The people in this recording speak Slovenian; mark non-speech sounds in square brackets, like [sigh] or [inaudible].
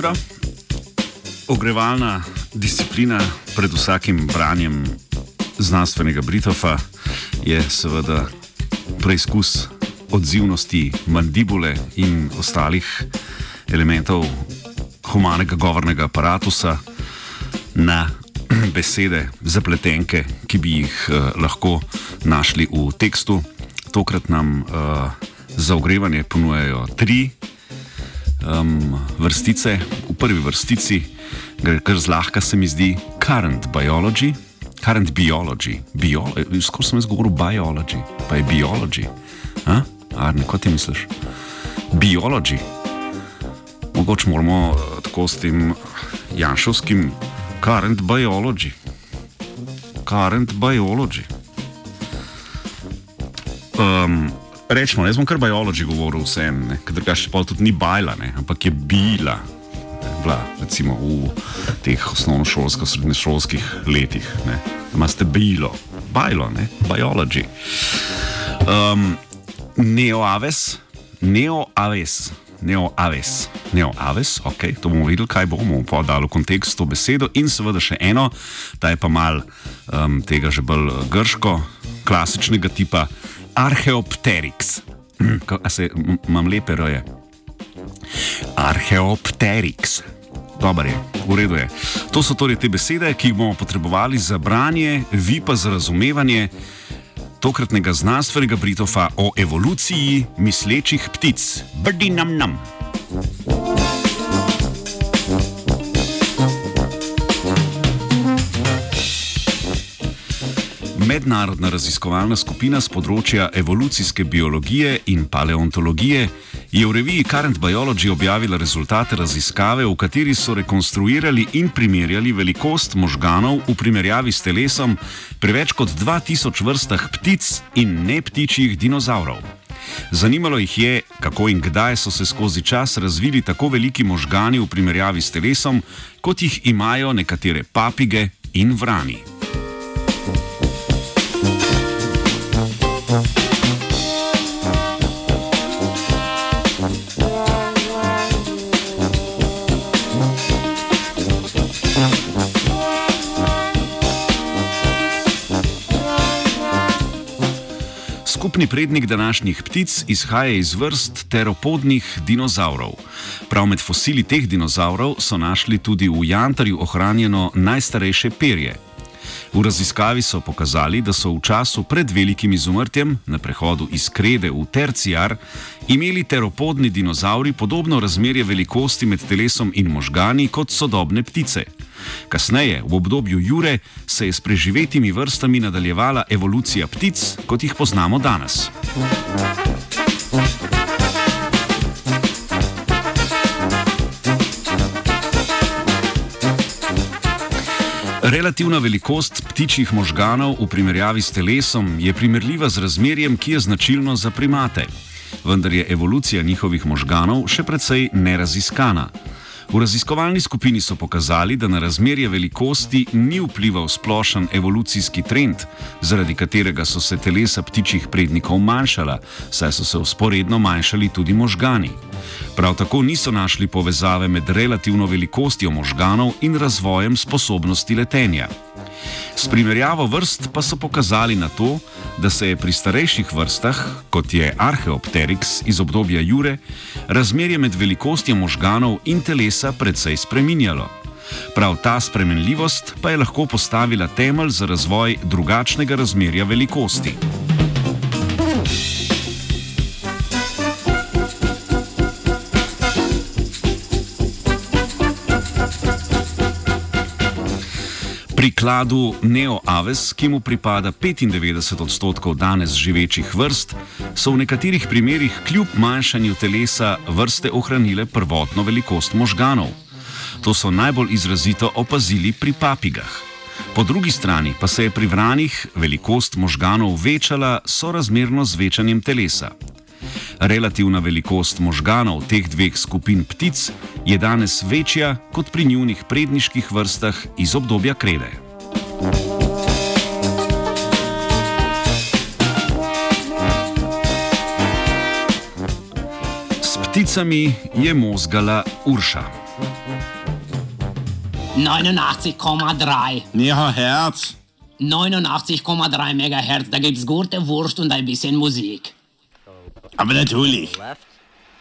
jutro. Ogrevalna disciplina pred vsakim branjem znanstvenega Britofa je seveda preizkus odzivnosti mandibule in ostalih elementov humanega govornega aparata na [clears throat] besede, zapletenke, ki bi jih uh, lahko našli v tekstu. Tokrat nam uh, za ogrevanje ponujajo tri um, vrstice. V prvi vrstici gre kar zlahka, se mi zdi, current biology. Current biology, Bio skoro sem jaz govoril biology, pa je biology. Arne, kot ti misliš? Biology. Mogoče moramo uh, tako s tem janšovskim current biology. Current biology. Um, rečemo, jaz bom kar biologi govoril vsem, ker drugače pa tudi ni bajla, ne, ampak je bila. Bila, recimo v teh osnovnošolskih, srednješolskih letih. Imate bilo, bajlo, ne, biologi. Um, neoaves, neoaves, neoaves, neoaves, ok, to bomo videli, kaj bomo podali v kontekst to besedo. In seveda še eno, da je pa mal um, tega že bolj grško, klasičnega tipa. Archeopteryx. A se imam lepe roje. Archeopteryx. Dobro je, v redu je. To so torej te besede, ki jih bomo potrebovali za branje, vi pa za razumevanje tokratnega znanstvenega britofa o evoluciji mislečih ptic. Brdi nam nam. Mednarodna raziskovalna skupina z področja evolucijske biologije in paleontologije je v reviji Current Biology objavila rezultate raziskave, v kateri so rekonstruirali in primerjali velikost možganov v primerjavi s telesom pri več kot 2000 vrstah ptic in ne ptičjih dinozavrov. Zanimalo jih je, kako in kdaj so se skozi čas razvili tako veliki možgani v primerjavi s telesom, kot jih imajo nekatere papige in vrani. Skupni prednik današnjih ptic izhaja iz vrst teropodnih dinozavrov. Prav med fosili teh dinozavrov so našli tudi v jantarju ohranjeno najstarejše perje. V raziskavi so pokazali, da so v času pred velikim izumrtjem, na prehodu iz krede v terciar, imeli teropodni dinozavri podobno razmerje velikosti med telesom in možgani kot sodobne ptice. Kasneje, v obdobju Jure, se je s preživetimi vrstami nadaljevala evolucija ptic, kot jih poznamo danes. Relativna velikost ptičjih možganov v primerjavi s telesom je primerljiva z razmerjem, ki je značilno za primate. Vendar je evolucija njihovih možganov še precej neraziskana. V raziskovalni skupini so pokazali, da na razmerje velikosti ni vplival splošen evolucijski trend, zaradi katerega so se telesa ptičjih prednikov manjšala, saj so se usporedno manjšali tudi možgani. Prav tako niso našli povezave med relativno velikostjo možganov in razvojem sposobnosti letenja. S primerjavo vrst pa so pokazali na to, da se je pri starejših vrstah, kot je Archeopteryx iz obdobja Jure, razmerje med velikostjo možganov in telesa precej spreminjalo. Prav ta spremenljivost pa je lahko postavila temelj za razvoj drugačnega razmerja velikosti. Pri kladu Neoaves, ki mu pripada 95 odstotkov danes živečih vrst, so v nekaterih primerjih kljub manjšanju telesa vrste ohranile prvotno velikost možganov. To so najbolj izrazito opazili pri papigah. Po drugi strani pa se je pri vranih velikost možganov večala sorazmerno z večanjem telesa. Relativna velikost možganov teh dveh skupin ptic je danes večja kot pri njunih predniških vrstah iz obdobja krede. S pticami je mozgala Urša. 89,3. Ja, Herz. 89,3 Megahertz, da gibt's gute Wurst und ein bisschen Musik. Aber natürlich. Left.